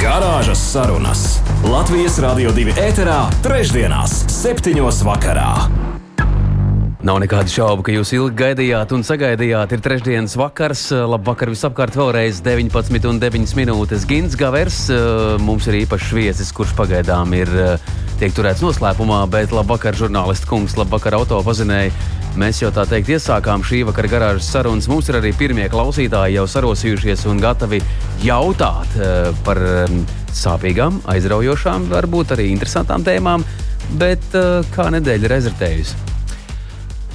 Garāžas sarunas Latvijas Rādio 2 ēterā, trešdienās, septiņos vakarā. Nav nekādu šaubu, ka jūs ilgi gaidījāt un sagaidījāt. Ir trešdienas vakars, labvakar visapkārt vēlreiz 19,9 minūtes. Gins Gavers, mums ir īpašs viesis, kurš pagaidām ir tiek turēts noslēpumā, bet labvakar, žurnālists kungs, labvakar, autopazinēji. Mēs jau tā teikt iesākām šī vakara garāžas sarunas. Mums ir arī pirmie klausītāji jau sarosījušies un gatavi jautāt par sāpīgām, aizraujošām, varbūt arī interesantām tēmām. Bet kā nedēļa ir rezertējusi?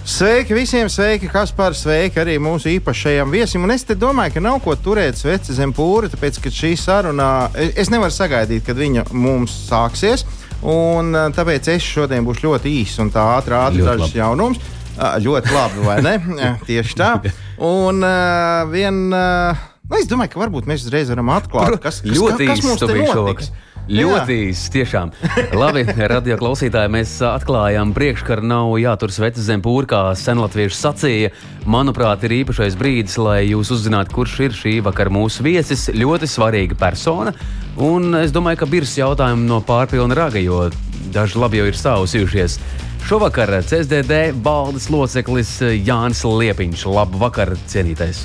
Sveiki visiem, sveiki, kas par sveiki arī mūsu īpašajam viesim. Un es domāju, ka nav ko turēt sveci zem pūra, tāpēc, ka šī saruna, es nevaru sagaidīt, kad viņa mums sāksies. Un tāpēc es šodien būšu ļoti īss un tā ātri dažs jaunums. Ļoti labi, vai ne? Tieši tā. Un uh, vien, uh, nu, es domāju, ka varbūt mēs uzreiz varam atklāt, kas, kas, ļoti kas, kas mums te notiks. Šovakar. Ļoti īsi, tiešām. Labi, radio klausītāji, mēs atklājām priekškaru, nav jātur sveces zem pūra, kā senlatvieši sacīja. Manuprāt, ir īpašais brīdis, lai jūs uzzinātu, kurš ir šī vakara mūsu viesis. Ļoti svarīga persona. Un es domāju, ka birs jautājumu no pārpilna raga, jo daži labi jau ir sausījušies. Šovakar CSDD baldes loceklis Jānis Liepiņš. Labu vakar, cienītais!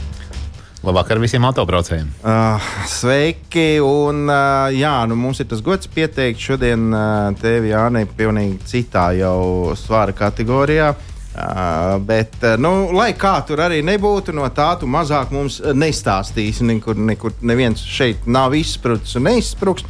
Labvakar visiem autobraucējiem. Uh, sveiki! Un, uh, jā, nu, mums ir tas gods pieteikt šodien uh, tevi, Jānis, pilnīgi citā jau svāra kategorijā. Uh, bet, uh, nu, lai kā tur arī nebūtu, no tā tu mazāk mums nestāstīsi. Nekur, nekur neviens šeit nav izsprucis un neizspruks.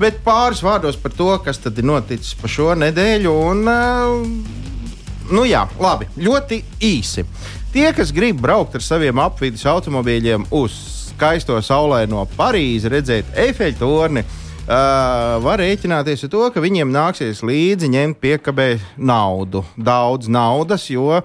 Bet pāris vārdos par to, kas tad ir noticis pa šo nedēļu. Un, uh, nu jā, labi, ļoti īsi. Tie, kas grib braukt ar saviem apvidus automobīļiem uz skaisto saulaino Parīzi, redzēt efeļu torni, uh, var rēķināties ar to, ka viņiem nāksies līdzi ņemt piekabē naudu, daudz naudas, jo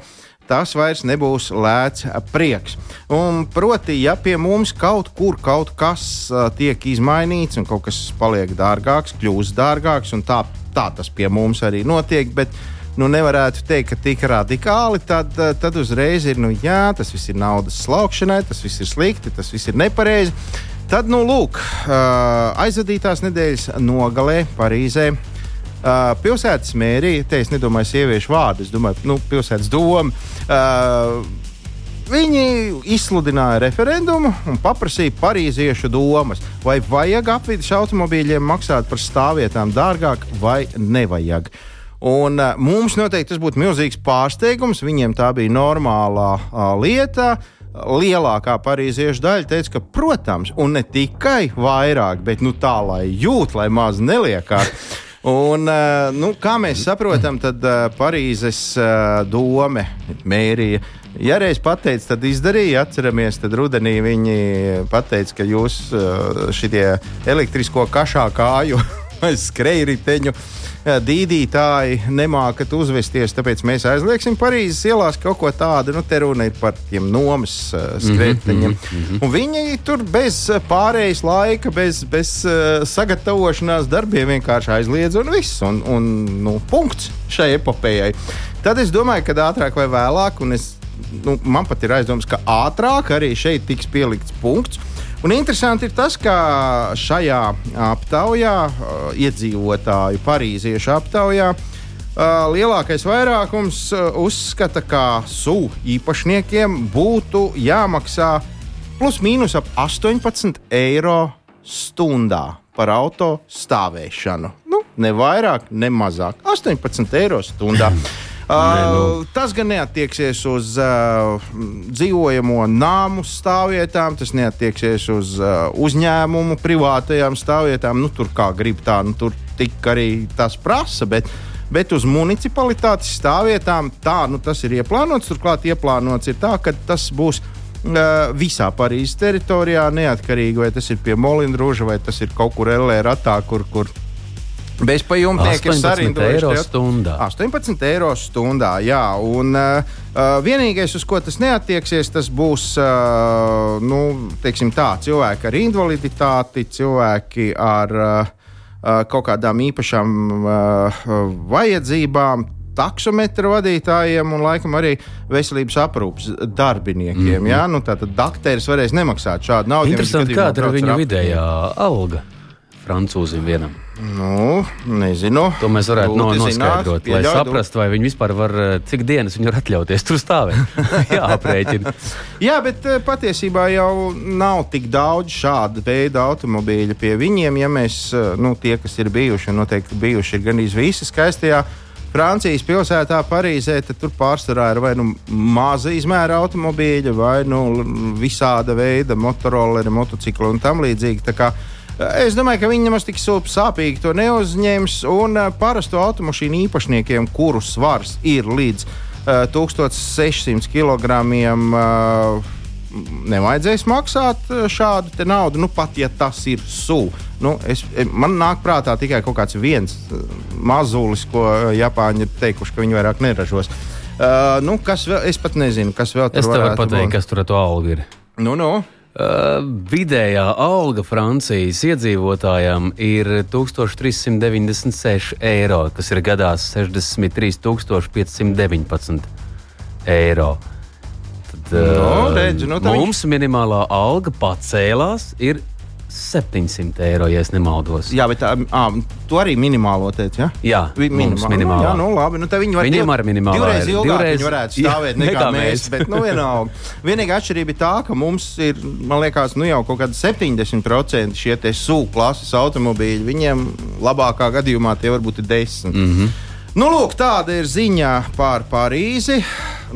tas vairs nebūs lēts prieks. Un, proti, ja pie mums kaut kur kaut kas uh, tiek izmainīts un kaut kas paliek dārgāks, kļūst dārgāks, un tā, tā tas pie mums arī notiek. Bet, nu, nevarētu teikt, ka tik radikāli, tad, eh, tad uzreiz ir, nu, jā, tas viss ir naudas slaukšanai, tas viss ir slikti, tas viss ir nepareizi. Tad, nu, lūk, aizvadītās nedēļas nogalē Parīzē. Pilsētas mērija, te es nedomāju sieviešu vārdu, es domāju, nu, pilsētas doma. Uh, Viņi izsludināja referendumu un paprasīja parīziešu domas, vai vajag apvidus automobīļiem maksāt par stāvvietām dārgāk vai nevajag. Un, uh, mums noteikti tas būtu milzīgs pārsteigums. Viņiem tā bija normālā uh, lieta. Lielākā parīziešu daļa teica, ka, protams, un ne tikai vairāk, bet nu, tā, lai jūt, lai maz neliekās. Un, uh, nu, kā mēs saprotam, tad uh, Parīzes uh, doma, mērija, ja reiz pateica, tad izdarīja. Atceramies, tad rudenī viņi pateica, ka jūs šitie elektrisko kašā kāju vai skrejriteņu dīdītāji nemākat uzvesties, tāpēc mēs aizliegsim Parīzes ielās kaut ko tādu. Nu, te runa ir par tiem nomas uh, skrēteņiem. Mm -hmm. Un viņi tur bez pārējais laika, bez, bez uh, sagatavošanās darbiem vienkārši aizliedz un viss. Un, un nu, punkts šai epopējai. Tad es domāju, ka ātrāk vai vēlāk, un es, nu, man pat ir aizdoms, ka ātrāk arī šeit tiks pielikts punkts. Un interesanti ir tas, ka šajā aptaujā, uh, iedzīvotāju parīziešu aptaujā, uh, lielākais vairākums uh, uzskata, ka SU īpašniekiem būtu jāmaksā plus mīnus ap 18 eiro stundā par auto stāvēšanu. Nu, ne vairāk, ne mazāk. 18 eiro stundā. Uh, nu. Tas gan neatieksies uz uh, dzīvojamo nāmu stāvvietām, tas neatieksies uz uh, uzņēmumu privātajām stāvvietām. Nu, tur kā grib tā, nu, tur tik arī tas prasa. Bet, Bet uz municipalitātes stāvvietām tā, nu, tas ir ieplānots. Turklāt ieplānots ir tā, ka tas būs visā Parīzes teritorijā, neatkarīgi vai tas ir pie Molina Rūža vai tas ir kaut kur LR, kur, kur Bezpajumtnieki ir sarindojuši eiro stundā. 18 eiro stundā, jā. Un, uh, vienīgais, uz ko tas neatieksies, tas būs uh, nu, tā, cilvēki ar invaliditāti, cilvēki ar uh, kaut kādām īpašām uh, vajadzībām, taksometru vadītājiem un laikam arī veselības aprūpas darbiniekiem. Mm -hmm. ja? nu, Tātad dakteris varēs nemaksāt šādu naudu. Interesanti, kāda ir viņa vidējā alga francūzim vienam. Nu, nezinu. To mēs varētu no, noskaidrot, lai saprastu, vai viņi vispār var, cik dienas viņi var atļauties tur stāvēt. Jā, aprēķina. Jā, bet patiesībā jau nav tik daudz šāda veida automobīļu pie viņiem. Ja mēs, nu, tie, kas ir bijuši, un noteikti bijuši, ir gandrīz visi skaistajā Francijas pilsētā, Parīzē, tad tur pārsvarā ir vai nu maza izmēra automobīļa, vai nu visāda veida motoroleri, motocikli un tam līdzīgi. Es domāju, ka viņi nemaz tik sāpīgi to neuzņems. Un uh, parasto automašīnu īpašniekiem, kuru svars ir līdz uh, 1600 kg, uh, nevajadzēs maksāt eh, šādu naudu, nu, pat ja tas ir sūds. Nu, es, eh, man nāk prātā tikai kaut kāds viens eh, mazulis, ko Japāņi ir teikuši, ka viņi vairāk neražos. Uh, nu, kas vēl? Es pat nezinu, kas vēl tur ir. Es tev varu pateikt, būt. kas tur ar to algu ir. Nu, nu. Uh, vidējā alga Francijas iedzīvotājiem ir 1396 eiro, kas ir gadā 63 519 eiro. No, redzi, nu, mums viņš... minimālā alga pacēlās. 700 eiro, ja nemaldos. Jā, bet tā, à, tu arī minimālo teici, ja? Jā, minimālā. minimālā. Jā, nu labi, nu viņi var Viņiem arī minimālā. Divreiz ilgāk divreiz... viņi varētu stāvēt jā, nekā, nekā mēs, mēs. bet nu vienalga. Vienīgā atšķirība ir tā, ka mums ir, man liekas, nu jau kaut kādi 70% šie te SUV klases automobīļi. Viņiem labākā gadījumā tie varbūt ir 10. Mm -hmm. Nu, lūk, tāda ir ziņa par Parīzi.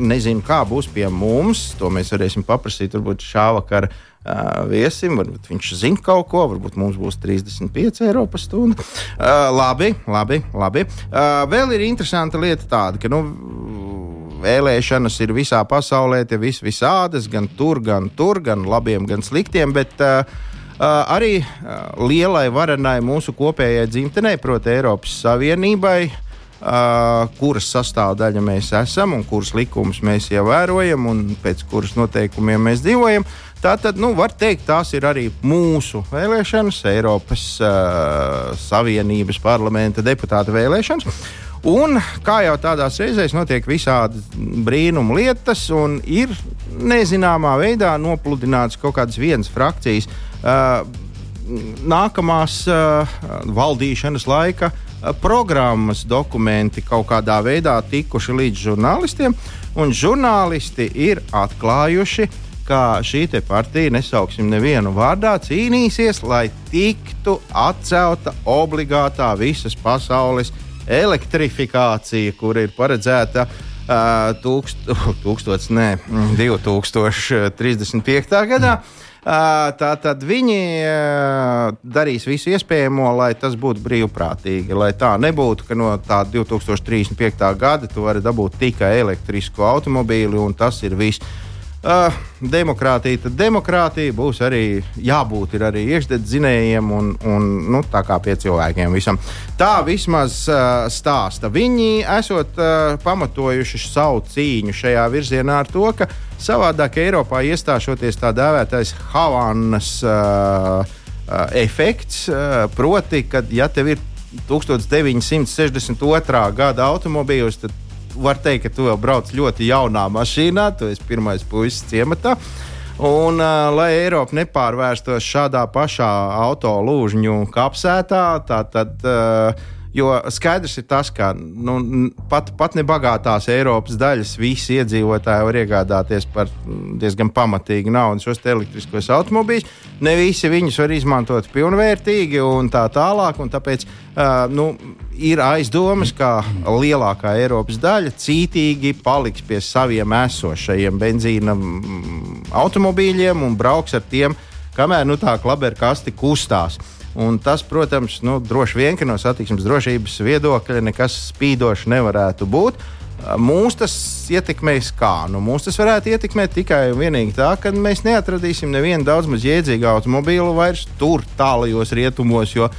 Nezinu, kā būs pie mums. To mēs varēsim paprasīt varbūt šā vakara uh, viesim. Varbūt viņš zina kaut ko, varbūt mums būs 35 eiro par stundu. Uh, labi, labi. labi. Uh, vēl ir interesanta lieta tāda, ka. Nu, Vēlēšanas ir visā pasaulē, tie vis, visādas, gan tur, gan tur, gan labiem, gan sliktiem. Bet, uh, Uh, arī uh, lielai varenai mūsu kopējai dzimtenei, proti, Eiropas Savienībai, Uh, kuras sastāvdaļa mēs esam un kuras likumus mēs ievērojam un pēc kuras noteikumiem mēs dzīvojam. Tātad, nu, var teikt, tās ir arī mūsu vēlēšanas, Eiropas uh, Savienības parlamenta deputāta vēlēšanas. Un kā jau tādās reizēs notiek visādi brīnumu lietas, un ir nezināmā veidā nopludināts kaut kādas vienas frakcijas uh, nākamās uh, valdīšanas laika uh, programmas dokumenti kaut kādā veidā tikuši līdz žurnālistiem, un žurnālisti ir atklājuši, ka šī partija, nesauksim nevienu vārdā, cīnīsies, lai tiktu atcelta obligātā visas pasaules elektrifikācija, kur ir paredzēta uh, tūkst, tūkstots, ne, 2035. gadā. Mm. Tātad viņi darīs visu iespējamo, lai tas būtu brīvprātīgi. Lai tā nebūtu, ka no tā 2035. gada tu vari dabūt tikai elektrisku automobīli un tas ir viss. Uh, demokrātija, tad demokrātija būs arī jābūt arī iekšdedzinējiem un, un nu, tā kā pie cilvēkiem visam. Tā vismaz uh, stāsta. Viņi esot uh, pamatojuši savu cīņu šajā virzienā ar to, ka savādāk Eiropā iestāšoties tā dēvētais Havanas uh, uh, efekts, uh, proti, ka ja tev ir 1962. gada automobīls, tad var teikt, ka tu jau brauc ļoti jaunā mašīnā, tu esi pirmais puisis ciematā. Un, uh, lai Eiropa nepārvērstos šādā pašā auto lūžņu kapsētā, tā tad. Uh, Jo skaidrs ir tas, ka nu, pat, pat nebagātās Eiropas daļas visi iedzīvotāji var iegādāties par diezgan pamatīgu naudu šos elektriskos automobīļus. Ne visi viņus var izmantot pilnvērtīgi un tā tālāk. Un tāpēc uh, nu, ir aizdomas, ka lielākā Eiropas daļa cītīgi paliks pie saviem esošajiem benzīna automobīļiem un brauks ar tiem, kamēr nu, tā klaberkasti kustās. Un tas, protams, nu, droši vien, no satiksmes drošības viedokļa nekas spīdošs nevarētu būt. Mūs tas ietekmēs kā? Nu, mūs tas varētu ietekmēt tikai un vienīgi tā, ka mēs neatradīsim nevienu daudz maz jēdzīgu automobīlu vairs tur tālajos rietumos, jo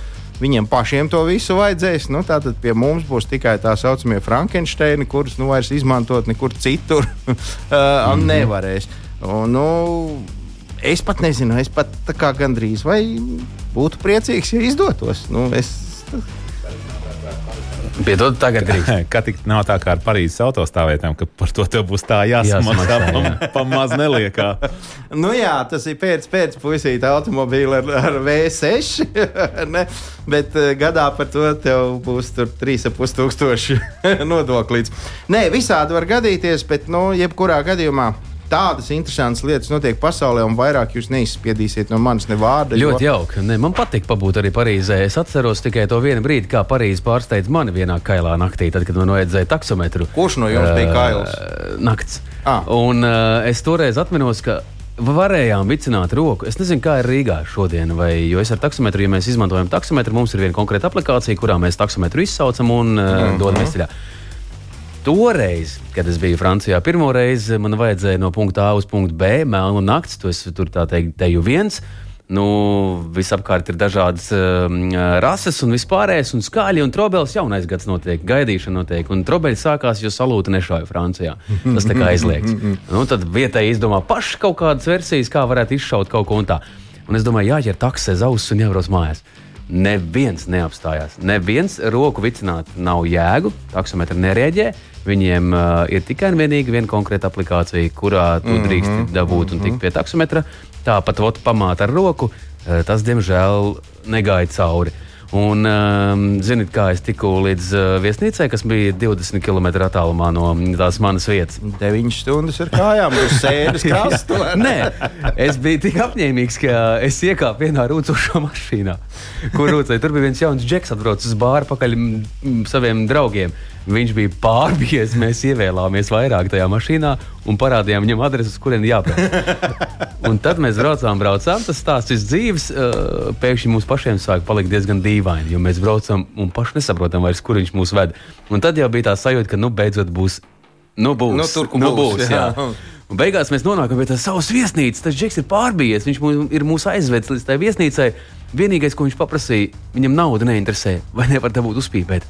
Viņiem pašiem to visu vajadzēs. Nu, tātad pie mums būs tikai tā saucamie Frankensteini, kurus nu vairs izmantot nekur citur uh, mm -hmm. nevarēs. Un, nu, es pat nezinu, es pat gandrīz vai būtu priecīgs, ja izdotos. Nu, es, Piedod, tagad drīkst. Kā tik nav tā kā ar Parīzes autostāvvietām, ka par to tev būs tā jāsamaksā Jāsamaksā, pa, neliekā. nu, jā, tas ir pēc, pēc puisīta automobīļa ar, ar V6. ne? Bet uh, gadā par to tev būs 3,5 tūkstoši nodoklīts. Nē, visādi var gadīties, bet, nu, jebkurā gadījumā tādas interesantas lietas notiek pasaulē, un vairāk jūs neizspiedīsiet no manis ne vārda. Ļoti jo... jauki. Ne, man patīk pabūt arī Parīzē. Es atceros tikai to vienu brīdi, kā Parīzē pārsteidz mani vienā kailā naktī, tad, kad man vajadzēja taksometru. Kurš no jums bija kails? Uh, nakts. Ah. Un uh, es toreiz atminos, ka varējām vicināt roku. Es nezinu, kā ir Rīgā šodien, vai jo es ar taksometru, ja mēs izmantojam taksometru, mums ir viena konkrēta aplikācija, kurā mēs taksometru izsaucam un uh, mm -hmm. dodamies ceļā. Toreiz, kad es biju Francijā, pirmo reizi man vajadzēja no punkta A uz punktu B, melnu naktis, tu esi tur tā teikt, teju viens. Nu, visapkārt ir dažādas um, rases un vispārējais, un skaļi un trobēlis jaunais gads notiek, gaidīšana notiek. Un trobēļi sākās, jo salūta nešauja Francijā. Tas tā kā aizliegts. nu, tad vietēji izdomā paši kaut kādas versijas, kā varētu izšaut kaut ko un tā. Un es domāju, jāķer taksē ausis un jābrauc mājās. Neviens neapstājās. Neviens roku vicināt nav jēgu, taksometri nereaģē. Viņiem uh, ir tikai un vienīgi viena konkrēta aplikācija, kurā tu mm -hmm, drīkst dabūt mm -hmm. un tikt pie taksometra. Tāpat ot, pamāt ar roku, uh, tas diemžēl negāja cauri. Un, um, zinot, kā es tiku līdz uh, viesnīcai, kas bija 20 km attālumā no tās manas vietas. 9 stundas ar kājām, uz sēdes krastu. Nē, es biju tik apņēmīgs, ka es iekāpu vienā rūcošā mašīnā, kur rūcēja. Tur bija viens jauns džeks, atbraucis uz bāru pakaļ saviem draugiem. Viņš bija pārbies, mēs ievēlāmies vairāk tajā mašīnā un parādījām viņam adresi, uz kurien jābrauc. un tad mēs braucām, braucām. Tas stāsts dzīves. Uh, pēkšņi mums pašiem sāk palikt diezgan dīvaini, jo mēs braucam un paši nesaprotam vairs, kur viņš mūs ved. Un tad jau bija tā sajūta, ka nu beidzot būs. Nu, būs, nu, tur, nu, būs, būs jā. Jā. Un beigās mēs nonākam pie tās savas viesnīcas. Tas džeks ir pārbijies. Viņš mūs, ir mūs aizvedis līdz tai viesnīcai. Vienīgais, ko viņš paprasīja, viņam nauda neinteresē, vai nevar dabūt uzpīpēt.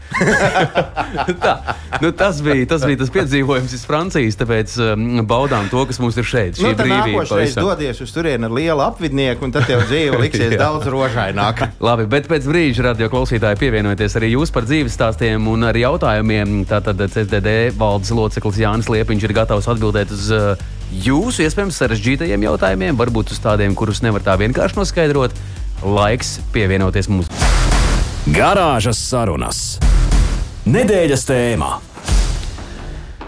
Tā, nu, tas, bija, tas bija tas piedzīvojums iz Francijas, tāpēc um, baudām to, kas mums ir šeit. Šī nu, brīvība. Nākošais dodies uz turieni ar lielu apvidnieku, un tad tev dzīve liksies daudz rožaināk. Labi, bet pēc brīža radio klausītāji pievienojieties arī jūs par dzīves stāstiem un ar jautājumiem. Tātad CSDD valdes loceklis Jānis Liepiņš ir gatavs atbildēt uz uh, jūsu iespējams sarežģītajiem jautājumiem, varbūt uz tādiem, kurus nevar tā vienkārši noskaidrot laiks pievienoties mums. Garāžas sarunas. Nedēļas tēmā.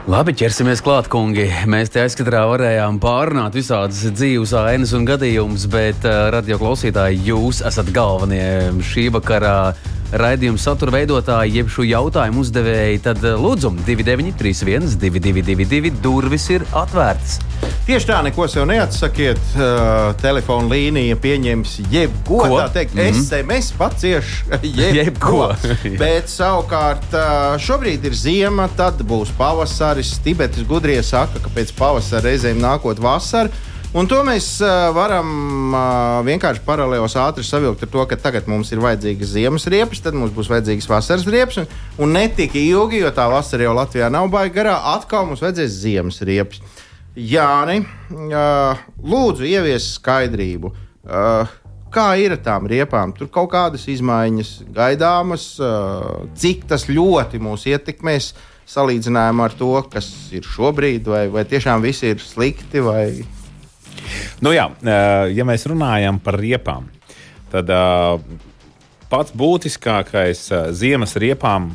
Labi, ķersimies klāt, kungi. Mēs te aizkadrā varējām pārunāt visādas dzīves ainas un gadījumus, bet uh, radio klausītāji, jūs esat galvenie šī vakara raidījuma satura veidotāji, jeb šo jautājumu uzdevēji. Tad uh, lūdzu, 2931, 222, durvis ir atvērtas. Tieši tā, neko sev neatsakiet. Uh, Telefona līnija pieņems jebko Ko? tā teikt. Mm. SMS pacieš jebko. Jebko. Bet savukārt uh, šobrīd ir ziema, tad būs pavasaris. Tibetas gudrie saka, ka pēc pavasara reizēm nākot vasara. Un to mēs varam vienkārši paralēlos ātri savilkt ar to, ka tagad mums ir vajadzīgas ziemas riepas, tad mums būs vajadzīgas vasaras riepas. Un, un ne tik ilgi, jo tā vasara jau Latvijā nav baigta garā, atkal mums vajadzēs ziemas riepas. Jāni, lūdzu, ievies skaidrību. Kā ir ar tām riepām? Tur kaut kādas izmaiņas gaidāmas, cik tas ļoti mūs ietekmēs salīdzinājumā ar to, kas ir šobrīd, vai, vai tiešām viss ir slikti. Vai... Nu, jā, ja mēs runājam par riepām, tad pats būtiskākais ziemas riepām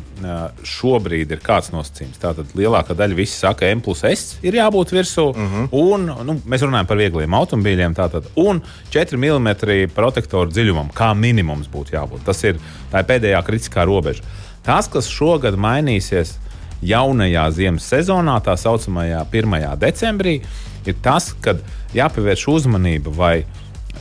šobrīd ir kāds nosacījums. Tātad lielākā daļa visi saka, ka M plus S ir jābūt virsū, uh -huh. un nu, mēs runājam par viegliem automobīļiem. Tātad, un 4 mm protektoru dziļumam, kā minimums būtu jābūt. Tas ir, ir pēdējā kritiskā robeža. Tas, kas šogad mainīsies jaunajā ziemas sezonā, tā saucamajā 1. decembrī, ir tas, ka jāpievērš uzmanība, vai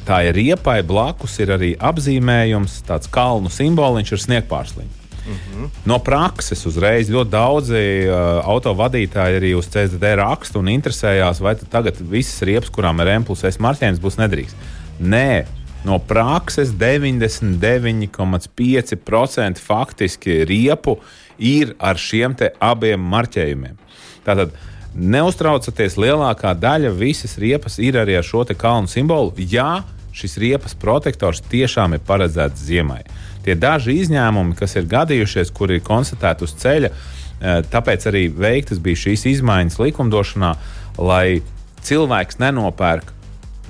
tā ir riepai blakus, ir arī apzīmējums, tāds kalnu simboliņš ar sniegpārslīm. Mm -hmm. No prakses uzreiz ļoti daudzi uh, autovadītāji arī uz CSD raksta un interesējās, vai tagad visas riepas, kurām ir M plus S marķējums, būs nedrīkst. Nē, no prakses 99,5% faktiski riepu ir ar šiem abiem marķējumiem. Tātad neuztraucaties, lielākā daļa visas riepas ir arī ar šo kalnu simbolu. Jā, šis riepas protektors tiešām ir paredzēts ziemai. Tie daži izņēmumi, kas ir gadījušies, kuri ir konstatēti uz ceļa, eh, tāpēc arī veiktas bija šīs izmaiņas likumdošanā, lai cilvēks nenopērk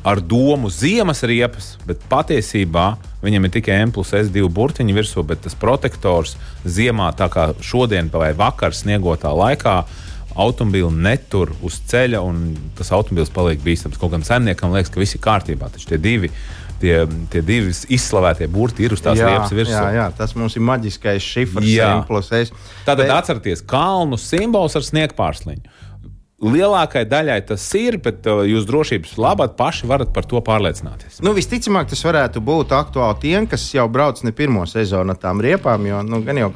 ar domu ziemas riepas, bet patiesībā viņam ir tikai M plus S2 burtiņi virsū, bet tas protektors ziemā, tā kā šodien vai vakar sniegotā laikā, automobīlu netur uz ceļa, un tas automobilis paliek bīstams. Kaut gan zemniekam liekas, ka viss ir kārtībā, taču tie divi. Tie, tie divi izslavētie burti ir uz tās riepas virsmas. Jā, jā, tas mums ir maģiskais šifrs, plus S. Tātad bet... atcerieties, kalnu simbols ar sniegpārsliņu. Lielākai daļai tas ir, bet uh, jūs drošības labāk paši varat par to pārliecināties. Nu, visticamāk, tas varētu būt aktuāli tiem, kas jau brauc ne pirmo sezonu ar tām riepām. Jo nu, gan jau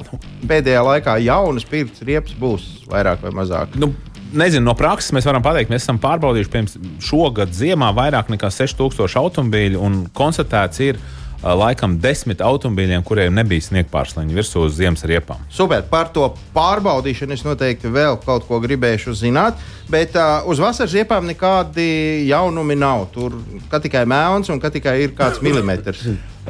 pēdējā laikā jaunas pirktas riepas būs vairāk vai mazāk. Nu, nezinu, no prakses mēs varam pateikt, mēs esam pārbaudījuši pirms šogad ziemā vairāk nekā 6000 automobīļu un konstatēts ir, ka laikam desmit automobīļiem, kuriem nebija sniegpārsliņa virsū uz ziemas riepām. Super, par to pārbaudīšanu es noteikti vēl kaut ko gribēšu zināt, bet uh, uz vasaras riepām nekādi jaunumi nav. Tur tikai mēlns un tikai ir kāds milimetrs.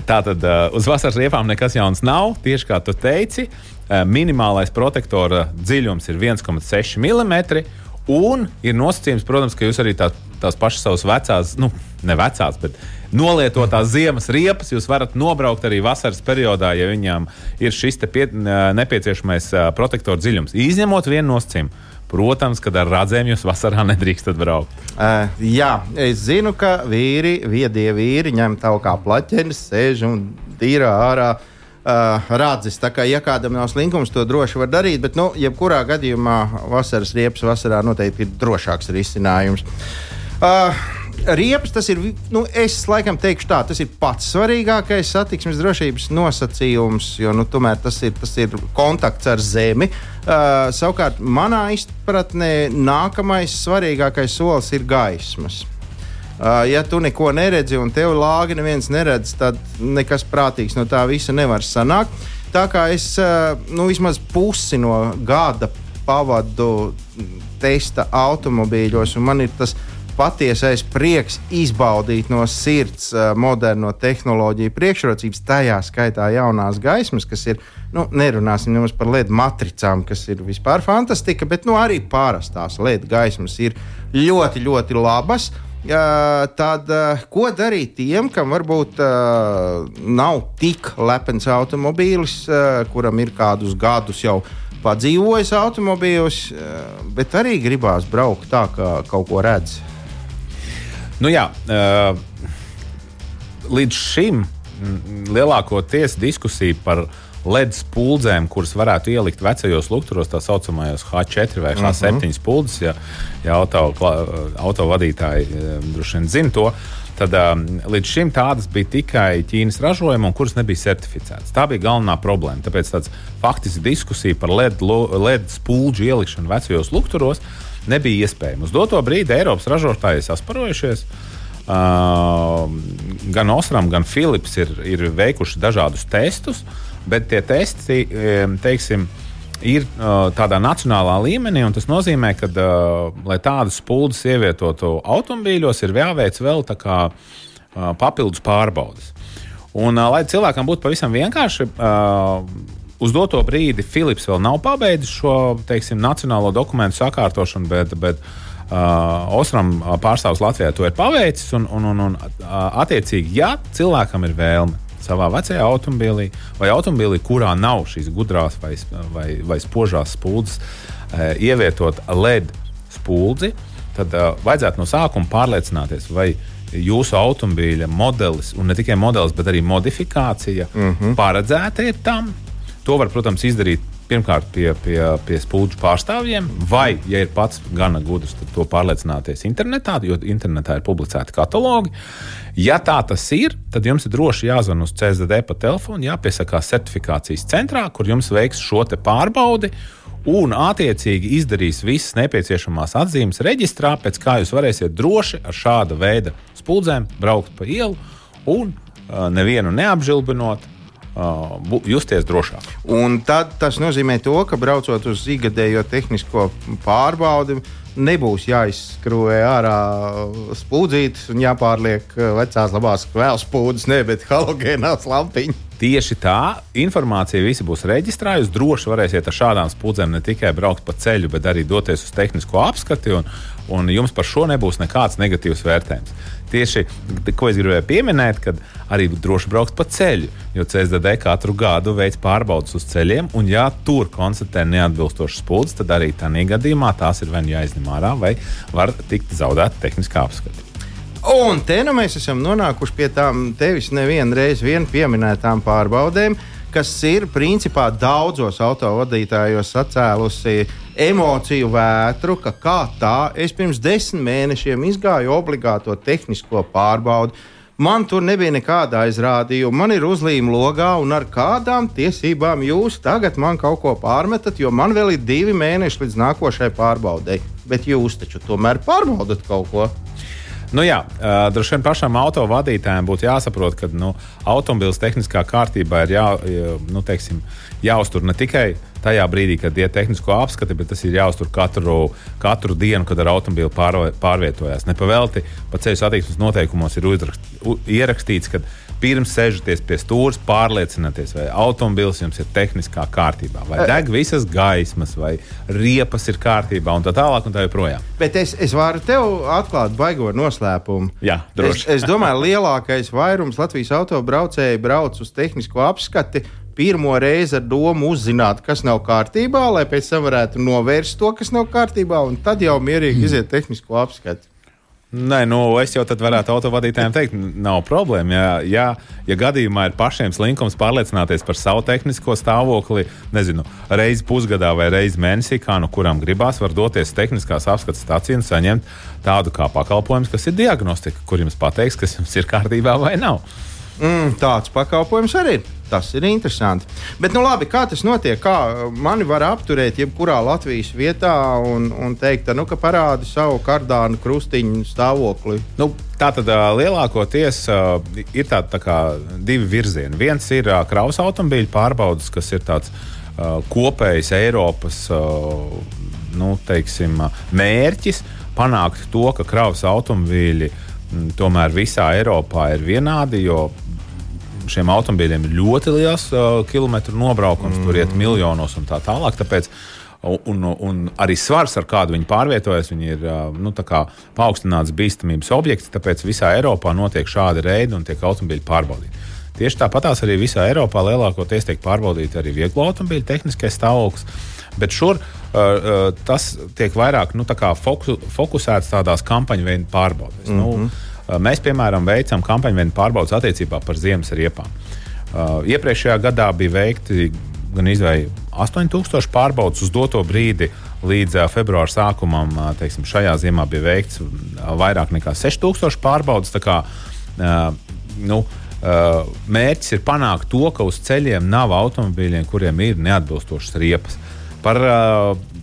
Tātad uh, uz vasaras riepām nekas jauns nav. Tieši kā tu teici, uh, minimālais protektora dziļums ir 1,6 mm. Un ir nosacījums, protams, ka jūs arī tā, tās pašas savas vecās, nu, ne vecās, bet nolietotās ziemas riepas jūs varat nobraukt arī vasaras periodā, ja viņām ir šis pie, nepieciešamais protektora dziļums. Izņemot vienu nosacījumu. Protams, kad ar radzēm jūs vasarā nedrīkstat braukt. Uh, jā, es zinu, ka vīri, viedie vīri ņem tavu kā plaķenes, sēž un tīrā ārā uh, rādzis. Tā kā, ja kādam nav slinkums, to droši var darīt, bet, nu, jebkurā gadījumā vasaras riepas vasarā noteikti ir drošāks risinājums. Uh, Riepas tas ir, nu, es laikam teikšu tā, tas ir pats svarīgākais satiksmes drošības nosacījums, jo, nu, tomēr tas ir, tas ir kontakts ar zemi. Uh, savukārt, manā izpratnē, nākamais svarīgākais solis ir gaismas. Uh, ja tu neko neredzi un tev lāgi neviens neredz, tad nekas prātīgs no tā visa nevar sanākt. Tā kā es uh, nu, vismaz pusi no gada pavadu testa automobīļos, un man ir tas patiesais prieks izbaudīt no sirds uh, moderno tehnoloģiju priekšrocības, tajā skaitā jaunās gaismas, kas ir, nu, nerunāsim nemaz par LED matricām, kas ir vispār fantastika, bet nu, arī pārastās LED gaismas ir ļoti, ļoti labas. Uh, tad ko darīt tiem, kam varbūt nav tik lepns automobīlis, kuram ir kādus gadus jau padzīvojis automobīļos, bet arī gribās braukt tā, kā kaut ko redz? Nu jā, līdz šim lielākoties diskusija par LED spuldzēm, kuras varētu ielikt vecajos lukturos, tā saucamajos H4 vai H7 mm -hmm. spuldzes, ja, ja auto, auto vadītāji droši vien zina to. Tad um, līdz šim tādas bija tikai Ķīnas ražojuma, kuras nebija certificētas. Tā bija galvenā problēma. Tāpēc tāds faktiski diskusija par LED, LED spulģu ielikšanu vecajos lukturos nebija iespējama. Uz doto brīdi Eiropas ražotāji sasparojušies. Uh, gan Osram, gan Philips ir, ir veikuši dažādus testus. Bet tie testi, teiksim, ir uh, tādā nacionālā līmenī, un tas nozīmē, ka, uh, lai tādas spuldzes ievietotu automobīļos, ir jāveic vēl kā, uh, papildus pārbaudes. Un, uh, lai cilvēkam būtu pavisam vienkārši, uh, uz doto brīdi Philips vēl nav pabeidzis šo teiksim, nacionālo dokumentu sakārtošanu, bet, bet uh, Osram pārstāvs Latvijā to ir paveicis. Un, un, un, un, attiecīgi, ja cilvēkam ir vēlme savā vecajā automobīlī vai automobīlī, kurā nav šīs gudrās vai, vai, vai spožās spuldzes, e, ievietot LED spuldzi, tad uh, vajadzētu no sākuma pārliecināties, vai jūsu automobīļa modelis, un ne tikai modelis, bet arī modifikācija mm -hmm. paredzēta ir tam. To var, protams, izdarīt pirmkārt pie, pie, pie spūļu pārstāvjiem, vai, ja ir pats gana gudrs, tad to pārliecināties internetā, jo internetā ir publicēti katalogi. Ja tā tas ir, tad jums ir droši jāzvan uz CZD pa telefonu, jāpiesakās certifikācijas centrā, kur jums veiks šo pārbaudi. Un, attiecīgi, izdarīs visas nepieciešamās atzīmes reģistrā, pēc kā jūs varēsiet droši ar šāda veida spuldzēm braukt pa ielu un nevienu neapžilbinot, justies drošāk. Un tad tas nozīmē to, ka braucot uz ikgadējo tehnisko pārbaudi, nebūs jāizskrūvē ārā spūdzītes un jāpārliek vecās labās kvēles spūdzes, ne, bet halogēnās lampiņas. Tieši tā informācija visi būs reģistrējusi. Droši varēsiet ar šādām spūdzēm ne tikai braukt pa ceļu, bet arī doties uz tehnisko apskati, un, un jums par šo nebūs nekāds negatīvs vērtējums. Tieši ko es gribēju pieminēt, kad arī droši braukt pa ceļu, jo CSDD katru gadu veids pārbaudas uz ceļiem, un ja tur konstatē neatbilstošas spūdzes, tad arī tādā gadījumā tās ir vai nu jāizņem ārā, vai var tikt zaudēta tehniskā apskata. Un te nu mēs esam nonākuši pie tām tevis nevienu reizi vien pieminētām pārbaudēm, kas ir principā daudzos autovadītājos sacēlusi emociju vētru, ka kā tā es pirms desmit mēnešiem izgāju obligāto tehnisko pārbaudi. Man tur nebija nekāda aizrādījuma. Man ir uzlīme logā, un ar kādām tiesībām jūs tagad man kaut ko pārmetat, jo man vēl ir divi mēneši līdz nākošajai pārbaudei. Bet jūs taču tomēr pārbaudat kaut ko. Nu, jā, uh, droši vien pašam autovadītājam būtu jāsaprot, ka nu, automobiļs tehniskā kārtībā ir jā, nu, teiksim, jāuztur ne tikai tajā brīdī, kad ir tehnisko apskati, bet tas ir jāuztur katru, katru dienu, kad ar automobili pārvietojās. Nepavēlti pa ceļu satiksmes noteikumos ir ierakstīts, ka pirms sēžaties pie stūres, pārliecinieties, vai automobilis jums ir tehniskā kārtībā, vai deg visas gaismas, vai riepas ir kārtībā, un tā tālāk. Un tā joprojām. Bet es, es varu tev atklāt baigo noslēpumu. Jā, droši. Es, es domāju, lielākais vairums Latvijas autobraucēju brauc uz tehnisko apskati. Pirmo reizi ar domu uzzināt, kas nav kārtībā, lai pēc tam varētu novērst to, kas nav kārtībā, un tad jau mierīgi iziet tehnisko apskati. Nē, nu, es jau tad varētu autovadītājiem teikt, nav problēma. Ja, ja, ja gadījumā ir pašiem slinkums pārliecināties par savu tehnisko stāvokli, nezinu, reizi pusgadā vai reizi mēnesī, kā nu kuram gribās, var doties tehniskās apskates stācijā un saņemt tādu kā pakalpojumu, kas ir diagnostika, kur jums pateiks, kas jums ir kārtībā vai nav. Mm, tāds pakalpojums arī ir. Tas ir interesanti. Bet, nu, labi, kā tas notiek? Kā mani var apturēt jebkurā Latvijas vietā un, un teikt, nu, ka parādi savu kardānu krustiņu stāvokli? Nu, tā tad lielākoties ir tādi tā divi virzieni. Viens ir kravas automobīļu pārbaudas, kas ir tāds kopējs Eiropas nu, teiksim, mērķis panākt to, ka kravas automobīļi tomēr visā Eiropā ir vienādi, jo šiem automobīļiem ir ļoti liels uh, kilometru nobraukums, mm. tur iet miljonos un tā tālāk. Tāpēc, un, un arī svars, ar kādu viņi pārvietojas, viņi ir uh, nu, paaugstināts bīstamības objekts. Tāpēc visā Eiropā notiek šādi reidi un tiek automobīļi pārbaudīti. Tieši tāpatās arī visā Eiropā lielākoties tiek pārbaudīti arī vieglo automobīļu tehniskais stāvoklis. Bet šur uh, uh, tas tiek vairāk nu, fokus, fokusēts tādās kampaņu veidu pārbaudēs. Mm -hmm. nu, Uh, mēs, piemēram, veicam kampaņu vienu pārbaudas attiecībā par ziemas riepām. Uh, iepriekšējā gadā bija veikti gan izvēle 8000 pārbaudas uz doto brīdi. Līdz uh, februāra sākumam teiksim, šajā ziemā bija veikts vairāk nekā 6000 pārbaudas. Kā, nu, mērķis ir panākt to, ka uz ceļiem nav automobīļiem, kuriem ir neatbilstošas riepas. Par,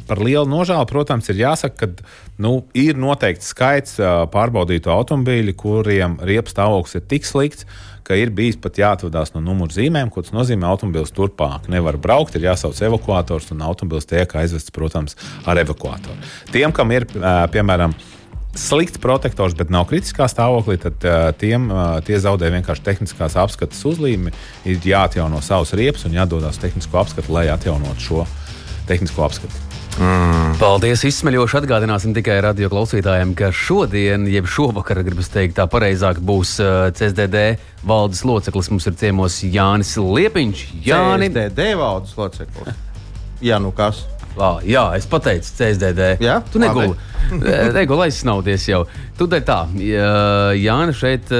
par lielu nožēlu, protams, ir jāsaka, ka nu, ir noteikts skaits pārbaudītu automobīļu, kuriem riepas stāvoklis ir tik slikts, ka ir bijis pat jāatvadās no numuru zīmēm, ko tas nozīmē. Automobilis turpmāk nevar braukt, ir jāsauc evakuators, un automobilis tiek aizvests, protams, ar evakuatoru. Tiem, kam ir, piemēram, slikts protektors, bet nav kritiskā stāvoklī, tad tiem tie zaudē vienkārši tehniskās apskates uzlīmi. Ir jāatjauno savs riepas un jādodas tehnisko apskatu, lai atjaunotu šo tehnisko apskatu. Mm. Paldies! Izsmeļoši atgādināsim tikai radio klausītājiem, ka šodien, jeb šovakar, gribas teikt, tā pareizāk būs uh, CSDD valdes loceklis. Mums ir ciemos Jānis Liepiņš. Jāni... CSDD valdes loceklis. Jā, nu kas? Vā, jā, es pateicu, CSDD. Jā, tu neguli. neguli aizsnauties jau. Tu dari tā, Jānis šeit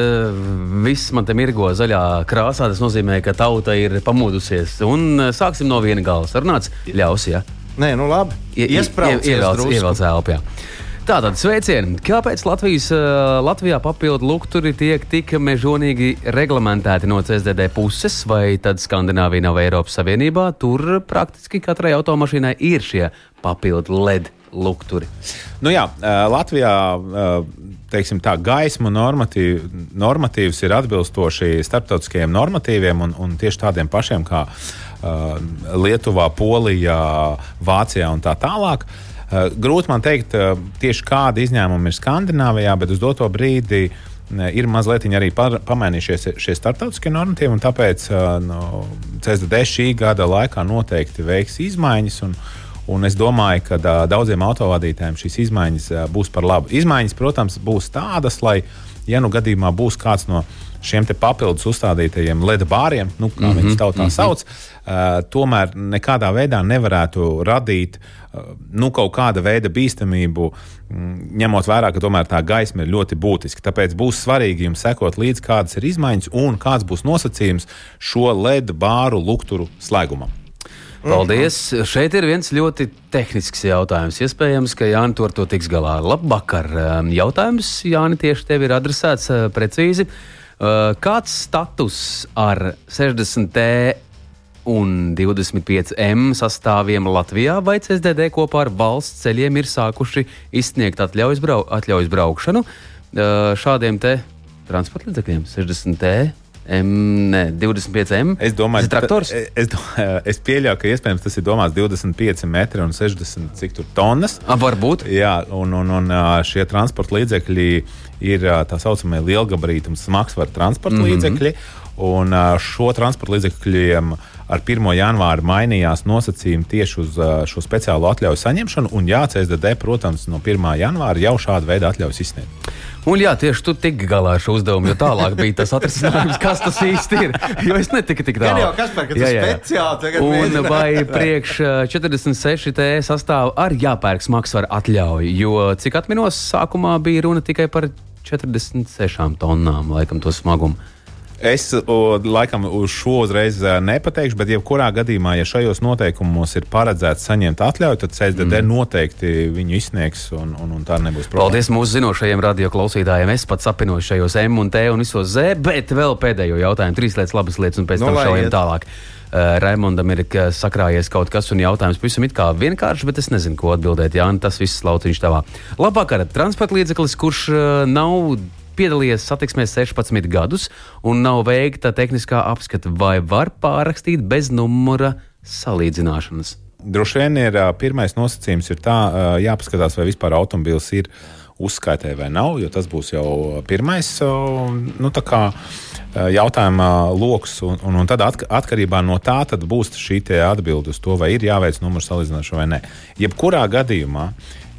viss man te mirgo zaļā krāsā. Tas nozīmē, ka tauta ir pamodusies. Un sāksim no viena gala. Sarunāts, ļaus, jā. Ja? Nē, nu labi. Ievelc elpā. Tātad sveicieni. Kāpēc Latvijas, Latvijā papildu lukturi tiek tik mežonīgi reglamentēti no CSDD puses, vai tad Skandināvija nav Eiropas Savienībā? Tur praktiski katrai automašīnai ir šie papildu LED lukturi. Nu jā, Latvijā teiksim, tā gaismu normatīv, normatīvs ir atbilstoši starptautiskajiem normatīviem un, un tieši tādiem pašiem kā uh, Lietuvā, Polijā, Vācijā un tā tālāk. Uh, grūti man teikt, uh, tieši kādi izņēmumi ir Skandināvijā, bet uz doto brīdi ir mazliet arī par, pamainījušies šie starptautiskie normatīvi, un tāpēc uh, no, CSDD šī gada laikā noteikti veiks izmaiņas. Un, Un es domāju, ka uh, daudziem autovadītājiem šīs izmaiņas uh, būs par labu. Izmaiņas, protams, būs tādas, lai, ja nu gadījumā būs kāds no šiem papildus uzstādītajiem LED bāriem, nu, kā mm -hmm, viņus tautā mm -hmm. sauc, uh, tomēr nekādā veidā nevarētu radīt uh, nu, kaut kāda veida bīstamību, mm, ņemot vērā, ka tomēr tā gaisma ir ļoti būtiska. Tāpēc būs svarīgi jums sekot līdzi, kādas ir izmaiņas un kāds būs nosacījums šo LED bāru lukturu slēgumam. Paldies! Mm -hmm. Šeit ir viens ļoti tehnisks jautājums. Iespējams, ka Jānis to ar to tiks galā. Labvakar! Um, jautājums, Jāni, tieši tev ir adresēts precīzi. Kāds status ar 60T un 25M sastāviem Latvijā vai CSDD kopā ar valsts ceļiem ir sākuši izsniegt atļaujas, brau atļaujas braukšanu šādiem te transporta līdzekļiem 60T? M, ne, 25M. Es domāju, tas ir traktors. Es, es, pieļauju, ka iespējams tas ir domāts 25 metri un 60 cik tur tonnas. A, varbūt. Jā, un, un, un šie transporta līdzekļi ir tā saucamie lielgabarīti un smagsvaru transporta mm -hmm. līdzekļi. Un šo transporta līdzekļiem ar 1. janvāru mainījās nosacījumi tieši uz šo speciālo atļauju saņemšanu. Un jā, CSDD, protams, no 1. janvāra jau šādu veidu atļaujas izsniegt. Un jā, tieši tu tiki galā ar šo uzdevumu, jo tālāk bija tas atrisinājums, kas tas īsti ir. Jo es netiku tik tālu. Jā, kas par to speciāli Un vai priekš 46 T sastāv ar jāpērk smagsvaru atļauju, jo cik atminos, sākumā bija runa tikai par 46 tonnām, laikam, to smagumu. Es o, laikam uz šo uzreiz nepateikšu, bet jebkurā gadījumā, ja šajos noteikumos ir paredzēts saņemt atļauju, tad CSDD mm. noteikti viņu izsniegs un, un, un tā nebūs problēma. Paldies mūsu zinošajiem radioklausītājiem. Es pats apvienoju šajos M un T un visos Z, bet vēl pēdējo jautājumu. Trīs lietas, labas lietas un pēc tam no, šaujam tālāk. Uh, Raimondam ir sakrājies kaut kas, un jautājums pavisam it kā vienkāršs, bet es nezinu, ko atbildēt. Jā, tas viss lauciņš tavā. Labvakar, transporta līdzeklis, kurš uh, nav piedalījies satiksmē 16 gadus un nav veikta tehniskā apskata, vai var pārrakstīt bez numura salīdzināšanas? Droši vien ir pirmais nosacījums, ir tā, jāpaskatās, vai vispār automobīls ir uzskaitē vai nav, jo tas būs jau pirmais nu, kā, jautājuma lokus. Un, un, un tad atkarībā no tā būs šī atbilde uz to, vai ir jāveic numuru salīdzināšana vai nē. Jebkurā gadījumā,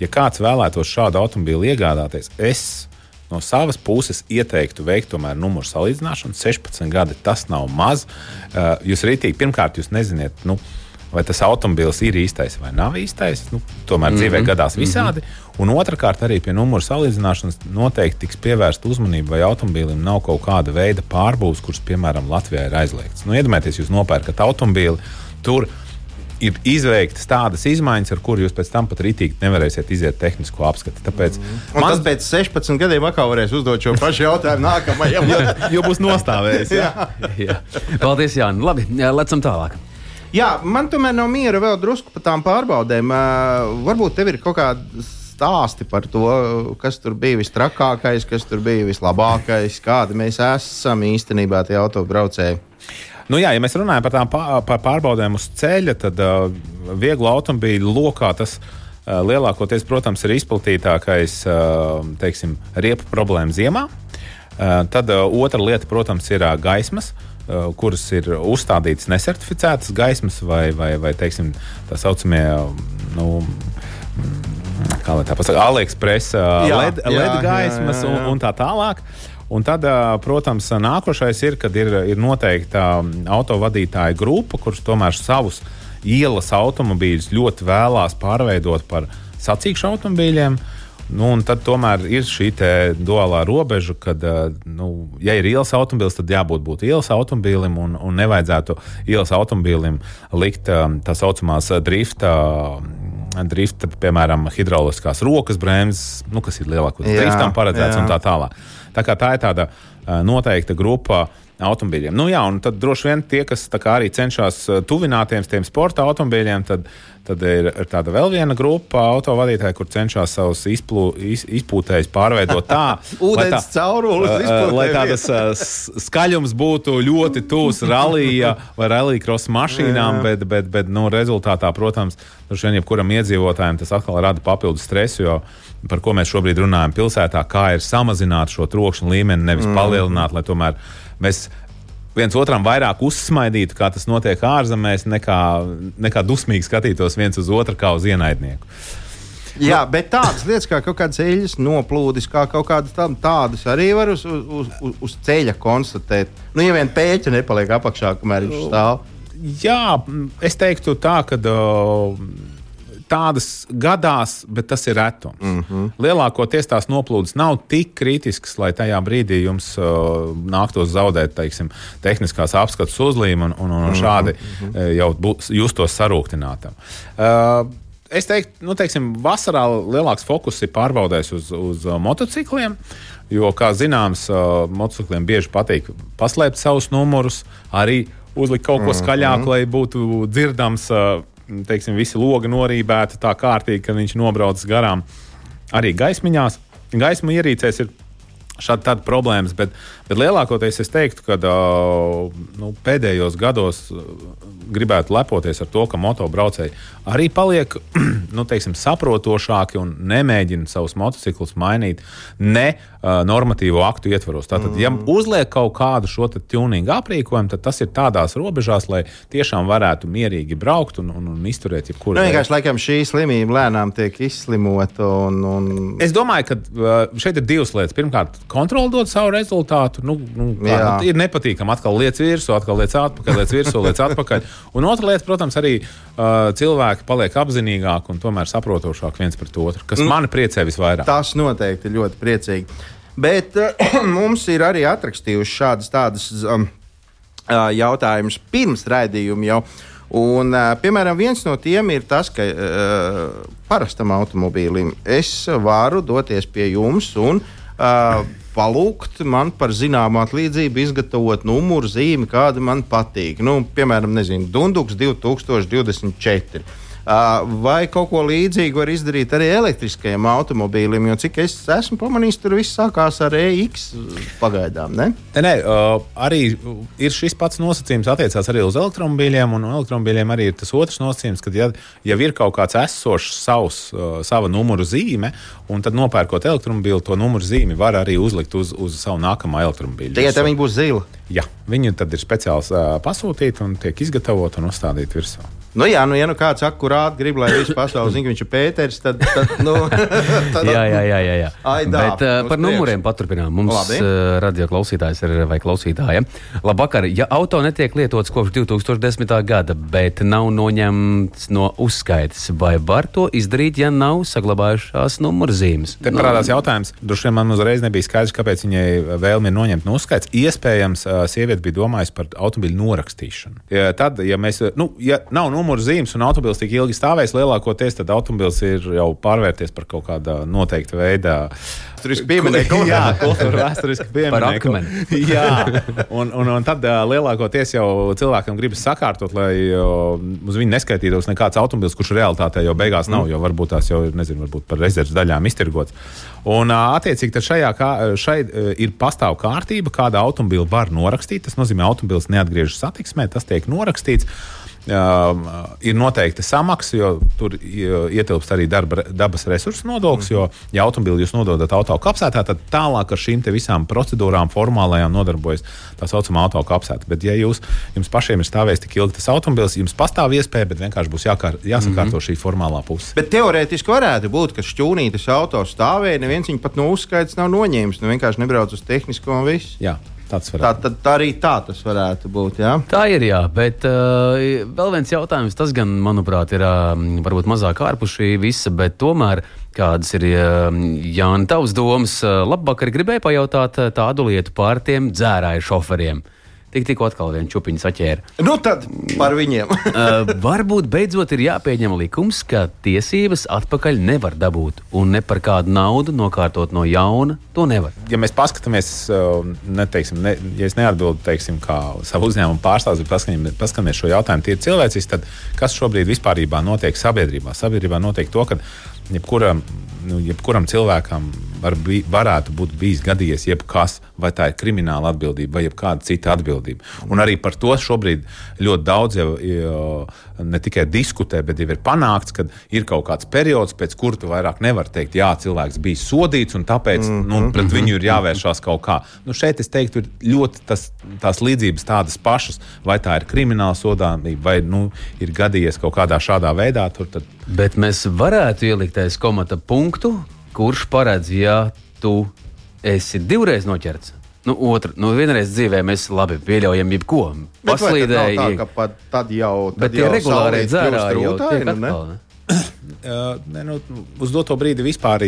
ja kāds vēlētos šādu automobīlu iegādāties, es no savas puses ieteiktu veikt tomēr numuru salīdzināšanu. 16 gadi tas nav maz. Uh, jūs rītīgi, pirmkārt, jūs neziniet. Nu, Vai tas automobilis ir īstais vai nav īstais? Nu, tomēr mm -hmm. dzīvē mhm. gadās mhm. visādi. Mm -hmm. Un otrkārt, arī pie numuru salīdzināšanas noteikti tiks pievērsta uzmanība, vai automobīlim nav kaut kāda veida pārbūves, kuras, piemēram, Latvijā ir aizliegts. Nu, iedomājieties, jūs nopērkat automobīli, tur ir izveiktas tādas izmaiņas, ar kurām jūs pēc tam pat rītīgi nevarēsiet iziet tehnisko apskati. Tāpēc mm. man... tas pēc 16 gadiem atkal varēs uzdot šo pašu jautājumu nākamajam, jo, jo būs nostājējis. jā. jā. Paldies, Jānis. Labi, lecam tālāk. Jā, man tomēr nav miera vēl drusku par tām pārbaudēm. Uh, varbūt tev ir kaut kāda stāsti par to, kas tur bija visstrakākais, kas tur bija vislabākais, kādi mēs esam īstenībā tie autobraucēji. Nu, jā, ja mēs runājam par tām pār, pārbaudēm uz ceļa, tad uh, vieglu automobīļu lokā tas uh, lielākoties, protams, ir izplatītākais uh, teiksim, riepu problēma ziemā. Uh, tad uh, otra lieta, protams, ir uh, gaismas. Uh, kuras ir uzstādītas nesertificētas gaismas, vai, vai, vai teiksim, tā saucamie nu, kā lai tā pasakā, AliExpress uh, jā, LED, jā, LED gaismas jā, jā, jā. Un, un tā tālāk. Un tad, protams, nākošais ir, kad ir, ir noteikta autovadītāja grupa, kurš tomēr savus ielas automobīļus ļoti vēlās pārveidot par sacīkšu automobīļiem. Nu, tad tomēr ir šī duālā robeža, kad, nu, ja ir ielas automobilis, tad jābūt būt ielas automobīlim un, un nevajadzētu ielas automobīlim likt tā saucamās drifta drifta, piemēram, hidrauliskās rokas bremzes, nu, kas ir lielākoties driftam paredzēts jā. un tā tālāk. Tā, tā ir tāda noteikta grupa automobīļiem. Nu, jā, un tad droši vien tie, kas arī cenšas uh, tuvināties tiem sporta automobīļiem, tad, tad ir, ir tāda vēl viena grupa autovadītāji, kur cenšas savus izplū, iz, izpūtējus pārveidot tā, lai, tā caurulis, uh, lai tādas uh, skaļums būtu ļoti tūs rallija vai rallija krosa mašīnām, bet, bet, bet nu, rezultātā, protams, droši vien jebkuram iedzīvotājam tas atkal rada papildus stresu. Jo, par ko mēs šobrīd runājam pilsētā, kā ir samazināt šo trokšņa līmeni, nevis mm. palielināt, lai tomēr mēs viens otram vairāk uzsmaidītu, kā tas notiek ārzemēs, nekā, nekā dusmīgi skatītos viens uz otru kā uz ienaidnieku. Jā, bet tādas lietas kā kaut kādas eļļas noplūdes, kā kaut kādas tam, tādas arī var uz, uz, uz, uz ceļa konstatēt. Nu, ja vien pēķa nepaliek apakšā, kamēr viņš stāv. Jā, es teiktu tā, ka. Uh, tādas gadās, bet tas ir retums. Mm -hmm. Lielākoties tās noplūdes nav tik kritiskas, lai tajā brīdī jums uh, nāktos zaudēt teiksim, tehniskās apskates uzlīmu un, un, un mhm, šādi mm -hmm. jau būs, justos sarūktinātam. Uh, Es teiktu, nu, teiksim, vasarā lielāks fokus ir pārbaudējis uz, uz uh, motocikliem. Jo, kā zināms, uh, motocikliem bieži patīk paslēpt savus numurus, arī uzlikt kaut ko mhm, skaļāku, mm -hmm. lai būtu dzirdams uh, teiksim, visi logi norībēti tā kārtīgi, ka viņš nobrauc garām. Arī gaismiņās, gaismu ierīcēs ir šādi problēmas, bet, bet lielākoties es teiktu, ka nu, pēdējos gados gribētu lepoties ar to, ka motobraucēji arī paliek nu, teiksim, saprotošāki un nemēģina savus motociklus mainīt ne uh, normatīvo aktu ietvaros. Tātad, ja mm. uzliek kaut kādu šo tuningu aprīkojumu, tad tas ir tādās robežās, lai tiešām varētu mierīgi braukt un, un, un izturēt jebkuru. Nu, vienkārši laikam šī slimība lēnām tiek izslimota. Un, un... Es domāju, ka šeit ir divas lietas. Pirmkārt, kontrole dod savu rezultātu. Nu, nu, kā, nu, ir nepatīkami atkal lietas virsū, atkal lietas atpakaļ, lietas virsū, lietas atpakaļ. Un otra lieta, protams, arī uh, cilvēki paliek apzinīgāki un tomēr saprotošāki viens pret otru, kas mm. mani priecē visvairāk. Tas noteikti ļoti priecīgi. Bet mums ir arī atrakstījuši šādas tādas um, jautājumus pirms raidījuma jau. Un, piemēram, viens no tiem ir tas, ka uh, parastam automobīlim es varu doties pie jums un uh, palūgt man par zināmu atlīdzību, izgatavot numuru zīmi, kāda man patīk. Nu, piemēram, nezinu, Dunduks 2024. Vai kaut ko līdzīgu var izdarīt arī elektriskajiem automobīļiem? Jo cik es esmu pamanījis, tur viss sākās ar EX pagaidām. Ne? Ne, ne, uh, arī ir šis pats nosacījums, attiecās arī uz elektromobīļiem. Un elektromobīļiem arī ir tas otrs nosacījums, ka, ja jau ir kaut kāds esošs savs, sava numuru zīme, un tad nopērkot elektromobīlu, to numuru zīmi var arī uzlikt uz, uz savu nākamo elektromobīļu. Tikai tā viņi būs zila. Jā, viņi tad ir speciāli uh, pasūtīti un tiek izgatavoti un uzstādīti virsū. Nu, jā, nu, ja nu kāds akurāti grib, lai viss pasaule zinātu, ka viņš ir Pēters, tad. tad, nu, tad jā, jā, jā. jā, jā. Aidā, Bet uh, par numuriem paturpinām. Mums Labi. uh, radio klausītājs ir vai klausītāja. Labvakar, ja auto netiek lietots kopš 2010. gada, bet nav noņemts no uzskaites, vai var to izdarīt, ja nav saglabājušās numurzīmes? Te parādās no... jautājums. Droši vien man uzreiz nebija skaidrs, kāpēc viņai vēlme ir noņemt no uzskaites. Iespējams, uh, sieviete bija domājusi par automobīļu norakstīšanu. Ja, tad, ja mēs, nu, ja nav numuru zīmes un automobilis tik ilgi stāvēs, lielākoties tad automobilis ir jau pārvērties par kaut kādā noteikta veidā. Vēsturiski pieminiektu. Jā, vēsturiski pieminiektu. Jā, un, un, un tad uh, lielākoties jau cilvēkam gribas sakārtot, lai uh, uz viņu neskaitītos nekāds automobilis, kurš realitātē jau beigās nav, mm. jo varbūt tās jau ir, nezinu, varbūt par rezerves daļām iztirgots. Un, uh, attiecīgi, šajā kā, šeit uh, ir pastāv kārtība, kāda automobila var norakstīt. Tas nozīmē, ka automobilis neatgriežas satiksmē, tas tiek norakstīts. Uh, ir noteikta samaksa, jo tur ietilpst arī darba, dabas resursu nodoklis. Jo, ja automobīlu jūs nododat autokapsētā, tad tālāk ar šīm visām procedūrām, formālajām nodarbojas tā saucamā autokapsēta. Bet, ja jūs, jums pašiem ir stāvējis tik ilgi tas automobīls, jums pastāv iespēja, bet vienkārši būs jākār, jāsakārto mm -hmm. šī formālā puse. Bet teorētiski varētu būt, ka šķūnītas auto stāvēja, neviens viņu pat no uzskaitas nav noņēmis. Nu, vienkārši nebrauc uz tehnisko un viss. Jā. Tā, tā, tā arī tā tas varētu būt. Jā? Tā ir, jā, bet uh, vēl viens jautājums, tas gan, manuprāt, ir uh, varbūt mazāk ārpus šī visa, bet tomēr kādas ir uh, Jānis Tavs domas. Uh, labvakar, gribēju pajautāt uh, tādu lietu par tiem dzērāju šoferiem. Tik, tikko atkal viena čūpiņa saķēra. Nu, tad par viņiem. uh, varbūt beidzot ir jāpieņem likums, ka tiesības atpakaļ nevar dabūt, un ne par kādu naudu nokārtot no jauna to nevar. Ja mēs paskatāmies, uh, neteiksim, ne, ja es neatbildu teiksim, kā savu uzņēmumu pārstāvis, bet paskatāmies šo jautājumu tīri cilvēciski, tad kas šobrīd vispār notiek sabiedrībā? Sabiedrībā notiek to, ka jebkuram, nu, jebkuram cilvēkam var bi, varētu būt bijis gadījies jebkas, vai tā ir krimināla atbildība vai kāda cita atbildība. Un arī par to šobrīd ļoti daudz jau, jau ne tikai diskutē, bet jau ir panākts, ka ir kaut kāds periods, pēc kura tu vairāk nevari teikt, jā, cilvēks bija sodīts un tāpēc mm -hmm. nu, pret viņu ir jāvēršās kaut kā. Nu, šeit es teiktu, ir ļoti tas, tās līdzības tādas pašas, vai tā ir krimināla sodāmība, vai nu, ir gadījies kaut kādā šādā veidā. Tur, tad... Bet mēs varētu ielikt aiz komata punktu, kurš paredz, ja tu esi divreiz noķerts. Nu, otra, nu, vienreiz dzīvē mēs labi pieļaujam jebko. Paslīdēji, tā, tad jau. Tad bet tie regulāri dzērāji jau tiek nu, atkal, ne? ne, nu, uz doto brīdi vispār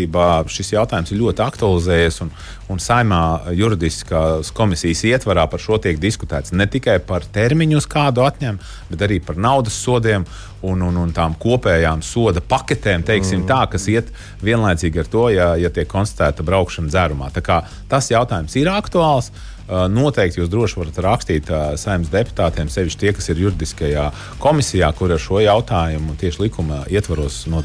šis jautājums ir ļoti aktualizējies. Un, un saimā juridiskās komisijas ietvarā par šo tiek diskutēts ne tikai par termiņu, uz kādu atņem, bet arī par naudas sodiem un, un, un tām kopējām soda paketēm, teiksim, mm. tā, kas iet vienlaicīgi ar to, ja, ja tiek konstatēta braukšana dzērumā. Tas jautājums ir aktuāls. Uh, Noteikti jūs droši varat rakstīt saimnes deputātiem, sevišķi tie, kas ir juridiskajā komisijā, kur ar šo jautājumu tieši likuma ietvaros nodarbojas.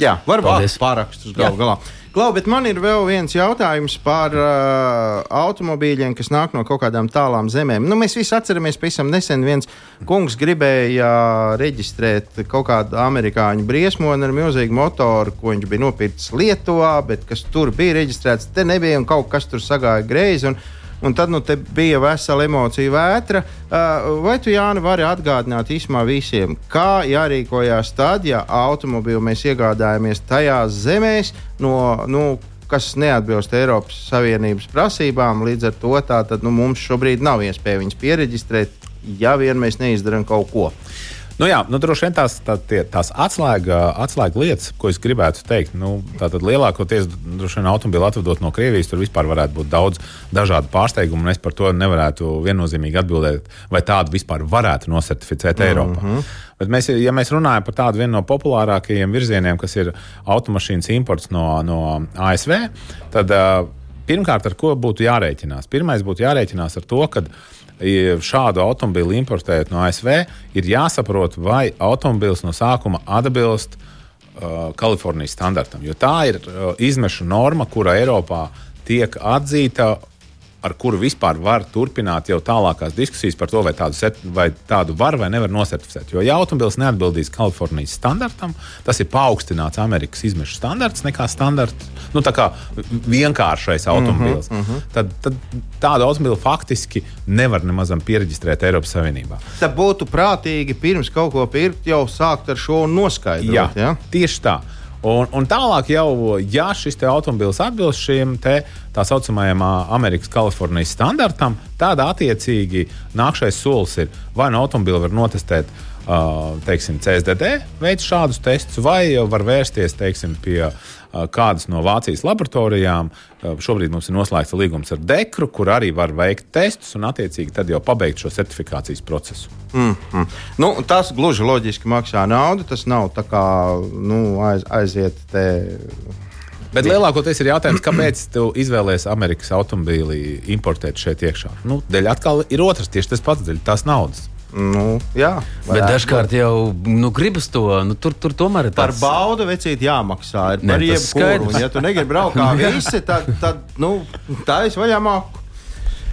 Jā, varbūt pārakstus galu galā. Klau, bet man ir vēl viens jautājums par uh, automobīļiem, kas nāk no kaut kādām tālām zemēm. Nu, mēs visi atceramies, pavisam nesen viens kungs gribēja reģistrēt kaut kādu amerikāņu briesmoni ar milzīgu motoru, ko viņš bija nopircis Lietuvā, bet kas tur bija reģistrēts, te nebija un kaut kas tur sagāja greizi. Un, Un tad nu, bija vesela emocija vētra. Vai tu, Jāni, vari atgādināt īsumā visiem, kā jārīkojās tad, ja automobīlu mēs iegādājamies tajās zemēs, no, nu, kas neatbilst Eiropas Savienības prasībām? Līdz ar to tā, tad, nu, mums šobrīd nav iespēja viņus pieregistrēt, ja vien mēs neizdarām kaut ko. Nu, jā, nu, droši vien tās, tā, tie, tās atslēga, atslēga lietas, ko es gribētu teikt, nu, tātad lielākoties automobīlu atvedot no Krievijas, tur vispār varētu būt daudz dažādu pārsteigumu, un es par to nevarētu viennozīmīgi atbildēt, vai tādu vispār varētu nosertificēt mm -hmm. Eiropā. Bet mēs, ja mēs runājam par tādu vienu no populārākajiem virzieniem, kas ir automašīnas imports no, no ASV, tad pirmkārt ar ko būtu jārēķinās? Pirmais būtu jārēķinās ar to, ka šādu automobīlu importējot no ASV, ir jāsaprot, vai automobilis no sākuma atbilst uh, Kalifornijas standartam. Jo tā ir uh, izmešu norma, kura Eiropā tiek atzīta ar kuru vispār var turpināt jau tālākās diskusijas par to, vai tādu, set, vai tādu var vai nevar nosertificēt. Jo, ja automobilis neatbildīs Kalifornijas standartam, tas ir paaugstināts Amerikas izmešu standarts nekā standarts, nu, tā kā vienkāršais automobilis. Mm -hmm. tad, tad tādu automobili faktiski nevar nemaz pieregistrēt Eiropas Savienībā. Tā būtu prātīgi pirms kaut ko pirkt, jau sākt ar šo noskaidrot. Jā, ja? tieši tā. Un, un tālāk, jau, ja šis automobilis atbilst šiem te, tā saucamajam Amerikas Kalifornijas standartam, tad attiecīgi nākamais solis ir vai no automobila var notestēt. Teiksim, CSDD veids šādus testus, vai var vērsties teiksim, pie uh, kādas no Vācijas laboratorijām. Šobrīd mums ir noslēgts līgums ar Dekru, kur arī var veikt testus un, attiecīgi, tad jau pabeigt šo certifikācijas procesu. Mm -hmm. nu, tas gluži loģiski maksā naudu. Tas nav tā kā nu, aiz, aiziet te. Bet lielākoties ir jautājums, kāpēc tu izvēlējies Amerikas automobīli importēt šeit iekšā? Nu, dēļ atkal ir otrs, tieši tas pats, dēļ tās naudas. Nu, jā, bet dažkārt jau nu, gribas to. Nu, tur, tur tomēr ir tāds... par baudu vecīt jāmaksā. Ir ne, par jebkuru. Ja tu negribi braukt kā visi, tad, tad nu, tā es vaļā māku.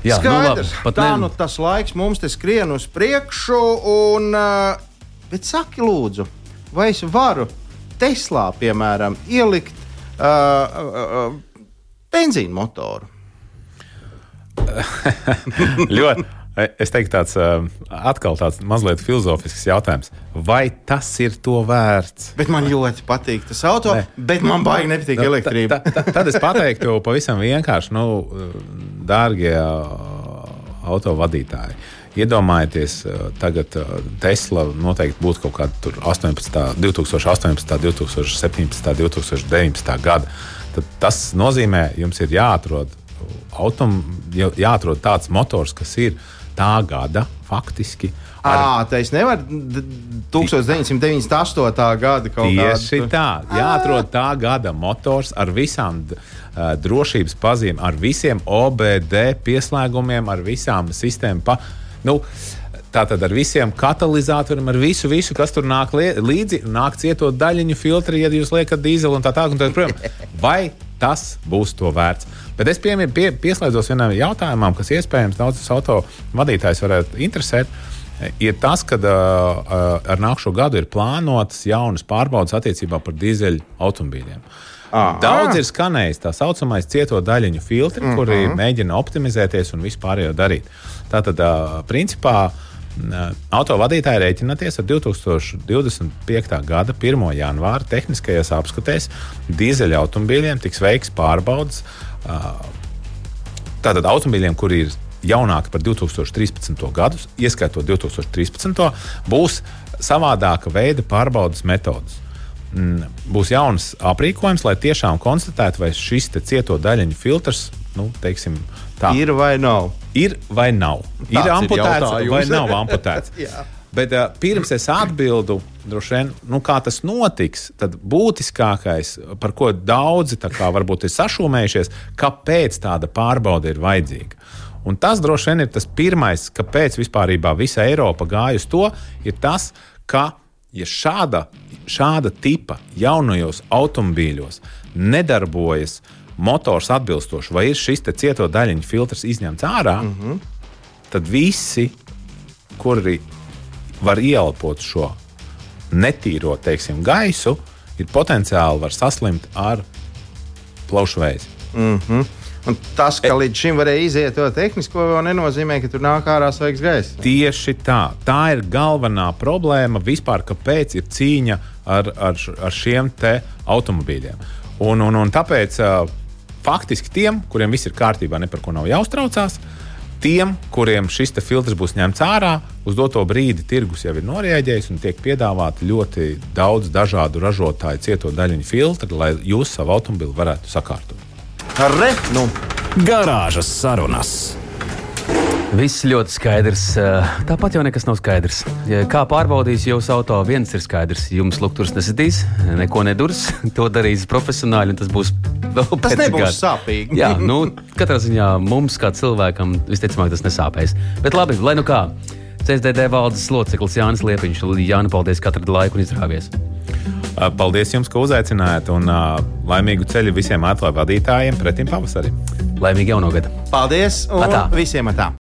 Jā, Skaidrs, nu, labi, tā ne... nu tas laiks mums te skrien uz priekšu. Un, bet saki, lūdzu, vai es varu Teslā, piemēram, ielikt uh, uh, uh, benzīna motoru? ļoti. Es teiktu, tāds atkal tāds mazliet filozofisks jautājums. Vai tas ir to vērts? Bet man ļoti patīk tas auto, ne. bet man baigi nepatīk nu, elektrība. Ta, ta, tad es pateiktu pavisam vienkārši, nu, dārgie autovadītāji. Iedomājieties, tagad Tesla noteikti būtu kaut kāda 18, 2018, 2017, 2019 gada. Tad tas nozīmē, jums ir jāatrod, autom, jāatrod tāds motors, kas ir tā gada faktiski. Ar... Tā es nevaru 1998. gada kaut kādā Tieši tā, jāatrod tā gada motors ar visām uh, drošības pazīmēm, ar visiem OBD pieslēgumiem, ar visām sistēmām. Pa, nu, Tātad ar visiem katalizatoriem, ar visu, visu kas tur nāk līdzi, nāk cietot daļiņu filtri, ja jūs liekat dīzeli un tā tālāk. Tā, vai tas būs to vērts? Bet es piemēr, pie, pieslēdzos vienam jautājumam, kas iespējams daudzas auto vadītājs varētu interesēt. Ir tas, ka uh, ar nākamo gadu ir plānotas jaunas pārbaudas attiecībā par dīzeļu automobīļiem. Aha. Daudz ir skanējis tā saucamais cieto daļiņu filtri, uh -huh. kuri mhm. mēģina optimizēties un vispārējo darīt. Tātad, uh, principā, uh, Autovadītāji rēķināties ar 2025. gada 1. janvāra tehniskajās apskatēs dīzeļa automobīļiem tiks veikts pārbaudas. Tātad automobīļiem, kuri ir jaunāki par 2013. gadu, ieskaitot 2013. būs savādāka veida pārbaudas metodas. Mm, būs jauns aprīkojums, lai tiešām konstatētu, vai šis cieto daļiņu filtrs nu, teiksim, tā, ir vai nav. Ir vai nav. Tāds ir amputēts ir vai nav amputēts. Bet uh, pirms es atbildu, vien, nu, kā tas notiks, tad būtiskākais, par ko daudzi kā, varbūt ir sašūmējušies, kāpēc tāda pārbaude ir vajadzīga. Un tas droši vien ir tas pirmais, kāpēc vispār visa Eiropa gāja uz to, ir tas, ka ja šāda, šāda tipa jaunajos automobīļos nedarbojas uh, motors atbilstoši, vai ir šis cieto daļiņu filtrs izņemts ārā, mm -hmm. tad visi, kuri var ieelpot šo netīro teiksim, gaisu, ir potenciāli var saslimt ar plaušu vēzi. Mm -hmm. Un tas, ka e, līdz šim varēja iziet to tehnisko, vēl nenozīmē, ka tur nāk ārā svaigs gaiss. Tieši tā. Tā ir galvenā problēma vispār, kāpēc ir cīņa ar, ar, ar šiem automobīļiem. Un, un, un tāpēc uh, faktiski tiem, kuriem viss ir kārtībā, ne par ko nav jāuztraucās. Tiem, kuriem šis filtrs būs ņemts ārā, uz doto brīdi tirgus jau ir noreaģējis un tiek piedāvāti ļoti daudz dažādu ražotāju cieto daļiņu filtru, lai jūs savu automobili varētu sakārtot. Re, nu. Garāžas sarunas. Viss ļoti skaidrs. Eh, tāpat jau nekas nav skaidrs. Kā pārbaudīs jūsu auto, viens ir skaidrs. Jums lukturs nesitīs, neko nedurs. To darīs profesionāļi, un tas būs vēl pēc tam. Tas nebūs gada. sāpīgi. Jā, nu, katrā ziņā mums, kā cilvēkam, visticamāk, tas nesāpēs. Bet labi, lai nu kā. CSDD valdes loceklis Jānis Liepiņš. Jānis, paldies katru laiku un izrāvies. Paldies jums, ka uzaicinājāt, un uh, laimīgu ceļu visiem atlaižu vadītājiem pretim pavasarim. Laimīgu jauno gadu! Paldies! Un atā. visiem atā!